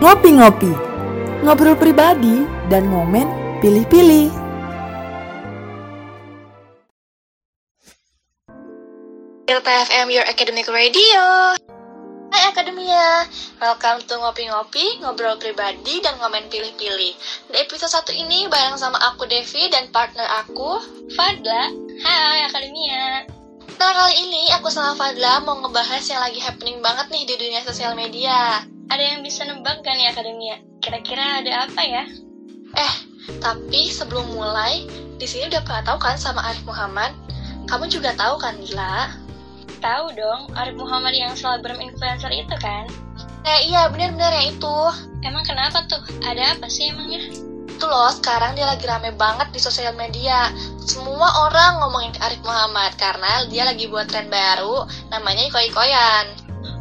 Ngopi-ngopi, ngobrol pribadi dan momen pilih-pilih. Delta FM Your Academic Radio. Hai Akademia, welcome to Ngopi-Ngopi, ngobrol pribadi dan ngomen pilih-pilih. Di episode satu ini bareng sama aku Devi dan partner aku, Fadla. Hai Akademia. Nah kali ini aku sama Fadla mau ngebahas yang lagi happening banget nih di dunia sosial media. Ada yang bisa nebak kan ya Akademia? Kira-kira ada apa ya? Eh, tapi sebelum mulai, di sini udah pernah tahu kan sama Arif Muhammad? Kamu juga tahu kan, Gila? Tahu dong, Arif Muhammad yang selebgram influencer itu kan? Nah iya, bener-bener yang itu. Emang kenapa tuh? Ada apa sih emangnya? Itu loh, sekarang dia lagi rame banget di sosial media. Semua orang ngomongin Arif Muhammad karena dia lagi buat tren baru, namanya iko-ikoyan.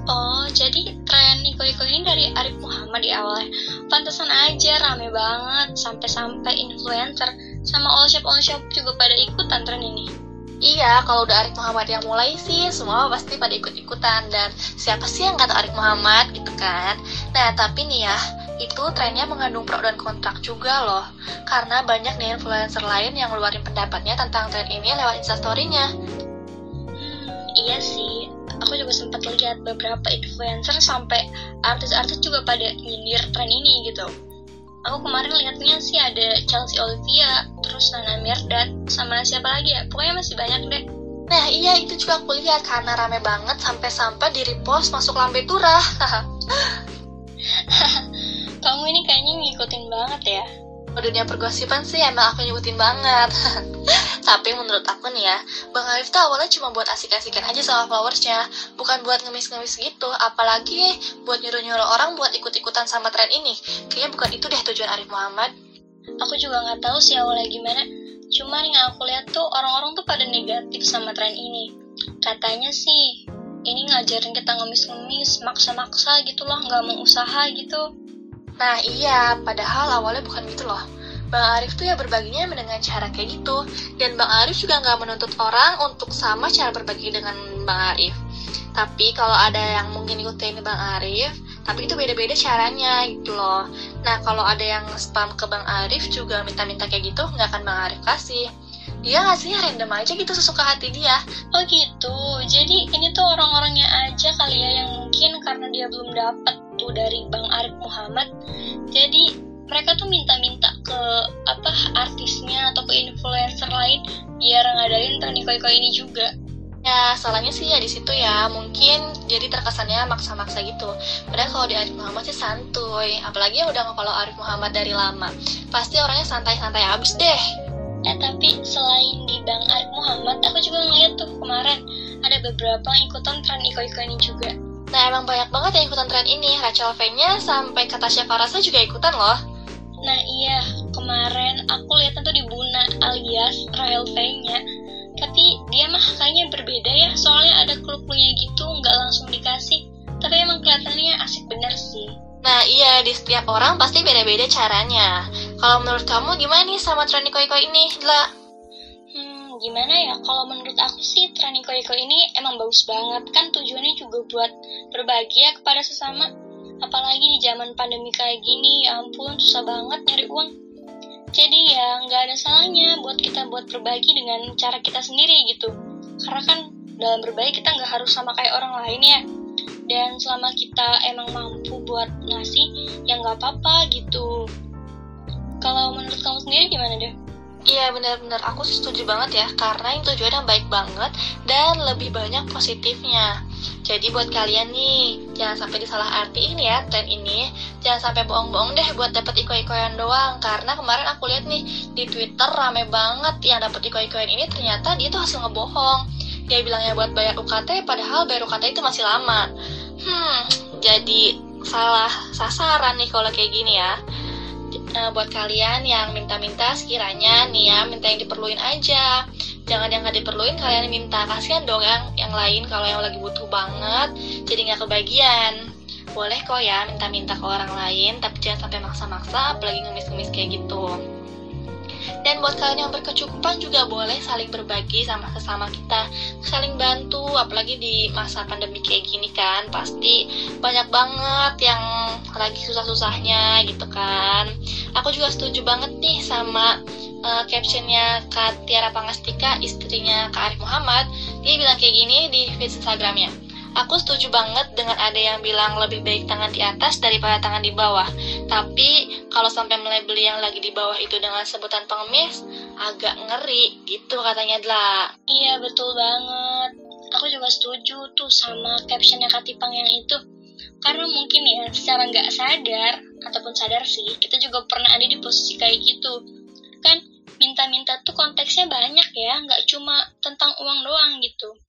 Oh, jadi tren iko-iko ini dari Arif Muhammad di awalnya. Pantesan aja rame banget, sampai-sampai influencer sama all shop all shop juga pada ikutan tren ini. Iya, kalau udah Arif Muhammad yang mulai sih, semua pasti pada ikut-ikutan. Dan siapa sih yang kata Arif Muhammad gitu kan? Nah, tapi nih ya, itu trennya mengandung pro dan kontrak juga loh. Karena banyak nih influencer lain yang ngeluarin pendapatnya tentang tren ini lewat instastory-nya. Hmm, iya sih, aku juga sempat lihat beberapa influencer sampai artis-artis juga pada nyindir tren ini gitu. Aku kemarin lihatnya sih ada Chelsea Olivia, terus Nana Mirdad, sama siapa lagi ya? Pokoknya masih banyak deh. Nah iya itu juga aku lihat karena rame banget sampai-sampai di repost masuk lambe turah. Kamu ini kayaknya ngikutin banget ya. Dunia pergosipan sih emang aku nyebutin banget. Tapi menurut aku nih ya, Bang Arif tuh awalnya cuma buat asik-asikan aja sama followersnya, bukan buat ngemis-ngemis gitu. Apalagi buat nyuruh-nyuruh orang buat ikut-ikutan sama tren ini. Kayaknya bukan itu deh tujuan Arif Muhammad. Aku juga nggak tahu sih awalnya gimana. Cuma yang aku lihat tuh orang-orang tuh pada negatif sama tren ini. Katanya sih, ini ngajarin kita ngemis-ngemis, maksa-maksa gitu loh, nggak mau usaha gitu. Nah iya, padahal awalnya bukan gitu loh. Bang Arif tuh ya berbaginya dengan cara kayak gitu. Dan Bang Arif juga nggak menuntut orang untuk sama cara berbagi dengan Bang Arif. Tapi kalau ada yang mungkin ikutin Bang Arif, tapi itu beda-beda caranya gitu loh. Nah kalau ada yang spam ke Bang Arif juga minta-minta kayak gitu, nggak akan Bang Arif kasih. Dia ngasihnya random aja gitu sesuka hati dia. Oh gitu, jadi ini tuh orang-orangnya aja kali ya yang mungkin karena dia belum dapat tuh dari Bang Arif Muhammad. Jadi mereka tuh minta-minta ke apa artisnya atau ke influencer lain biar ngadain tren iko-iko ini juga. Ya, salahnya sih ya di situ ya. Mungkin jadi terkesannya maksa-maksa gitu. Padahal kalau di Arif Muhammad sih santuy. Apalagi udah kalau Arif Muhammad dari lama. Pasti orangnya santai-santai abis deh. Eh tapi selain di Bang Arif Muhammad, aku juga ngeliat tuh kemarin ada beberapa yang ikutan tren iko-iko ini juga. Nah, emang banyak banget yang ikutan tren ini. Rachel V-nya sampai kata Farasa juga ikutan loh. Nah iya, kemarin aku lihatnya tuh di Buna alias Rahel V-nya. Tapi dia mah kayaknya berbeda ya, soalnya ada clue-cluenya gitu, nggak langsung dikasih. Tapi emang kelihatannya asik bener sih. Nah iya, di setiap orang pasti beda-beda caranya. Kalau menurut kamu gimana nih sama tren iko-iko ini, Lah? Gimana ya? Kalau menurut aku sih tren iko-iko ini emang bagus banget. Kan tujuannya juga buat berbagi ya kepada sesama. Apalagi di zaman pandemi kayak gini, ya ampun susah banget nyari uang. Jadi ya nggak ada salahnya buat kita buat berbagi dengan cara kita sendiri gitu. Karena kan dalam berbagi kita nggak harus sama kayak orang lain ya. Dan selama kita emang mampu buat ngasih, ya nggak apa-apa gitu. Kalau menurut kamu sendiri gimana deh? Iya benar-benar aku setuju banget ya karena yang tujuannya baik banget dan lebih banyak positifnya. Jadi buat kalian nih jangan sampai disalah artiin ya tren ini. Jangan sampai bohong-bohong deh buat dapet iko-ikoyan doang karena kemarin aku lihat nih di Twitter rame banget yang dapet iko-ikoyan ini ternyata dia tuh hasil ngebohong. Dia bilangnya buat bayar UKT padahal bayar UKT itu masih lama. Hmm, jadi salah sasaran nih kalau kayak gini ya uh, buat kalian yang minta-minta sekiranya nih ya minta yang diperluin aja. Jangan yang nggak diperluin kalian minta. Kasihan dong yang yang lain kalau yang lagi butuh banget jadi nggak kebagian. Boleh kok ya minta-minta ke orang lain tapi jangan sampai maksa-maksa apalagi ngemis-ngemis kayak gitu Dan buat kalian yang berkecukupan juga boleh saling berbagi sama sesama kita, saling bantu, apalagi di masa pandemi kayak gini kan, pasti banyak banget yang lagi susah-susahnya gitu kan. Aku juga setuju banget nih sama uh, captionnya Kak Tiara Pangastika, istrinya Kak Arif Muhammad. Dia bilang kayak gini di feed Instagramnya. Aku setuju banget dengan ada yang bilang lebih baik tangan di atas daripada tangan di bawah. Tapi kalau sampai melebeli yang lagi di bawah itu dengan sebutan pengemis, agak ngeri gitu katanya lah. Iya betul banget. Aku juga setuju tuh sama captionnya Katipang yang itu. Karena mungkin ya secara nggak sadar ataupun sadar sih, kita juga pernah ada di posisi kayak gitu. Kan minta-minta tuh konteksnya banyak ya, nggak cuma tentang uang doang gitu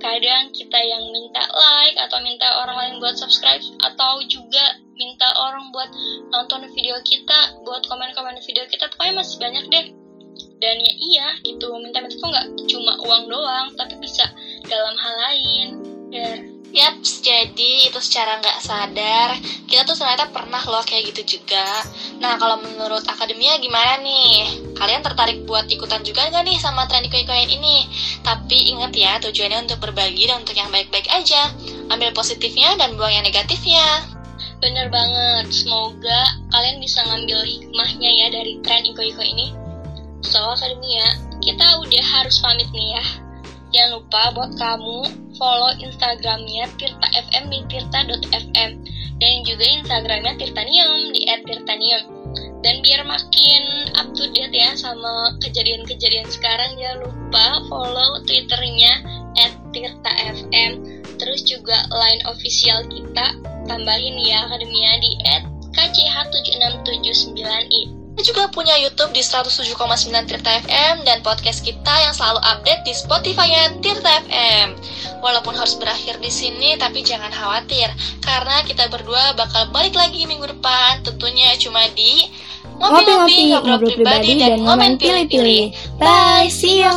kadang kita yang minta like atau minta orang lain buat subscribe atau juga minta orang buat nonton video kita buat komen-komen video kita pokoknya masih banyak deh dan ya iya gitu minta-minta tuh nggak cuma uang doang tapi bisa dalam hal lain ya Yap, jadi itu secara nggak sadar kita tuh ternyata pernah loh kayak gitu juga. Nah, kalau menurut akademia gimana nih? Kalian tertarik buat ikutan juga nggak nih sama tren ikoin ini? Tapi ingat ya, tujuannya untuk berbagi dan untuk yang baik-baik aja. Ambil positifnya dan buang yang negatifnya. Bener banget, semoga kalian bisa ngambil hikmahnya ya dari tren iko-iko ini. So, akademia, kita udah harus pamit nih ya. Jangan lupa buat kamu follow Instagramnya Tirta FM di tirta.fm dan juga Instagramnya Tirtanium di @tirtanium. Dan biar makin up to date ya sama kejadian-kejadian sekarang jangan lupa follow Twitternya @tirta_fm. Terus juga line official kita tambahin ya akademia di @kch7679i. Kita juga punya YouTube di 107,9 Tirta FM dan podcast kita yang selalu update di Spotify-nya Tirta FM. Walaupun harus berakhir di sini, tapi jangan khawatir karena kita berdua bakal balik lagi minggu depan, tentunya cuma di ngopi-ngopi, ngobrol pribadi dan ngomen pilih-pilih. Bye, see you.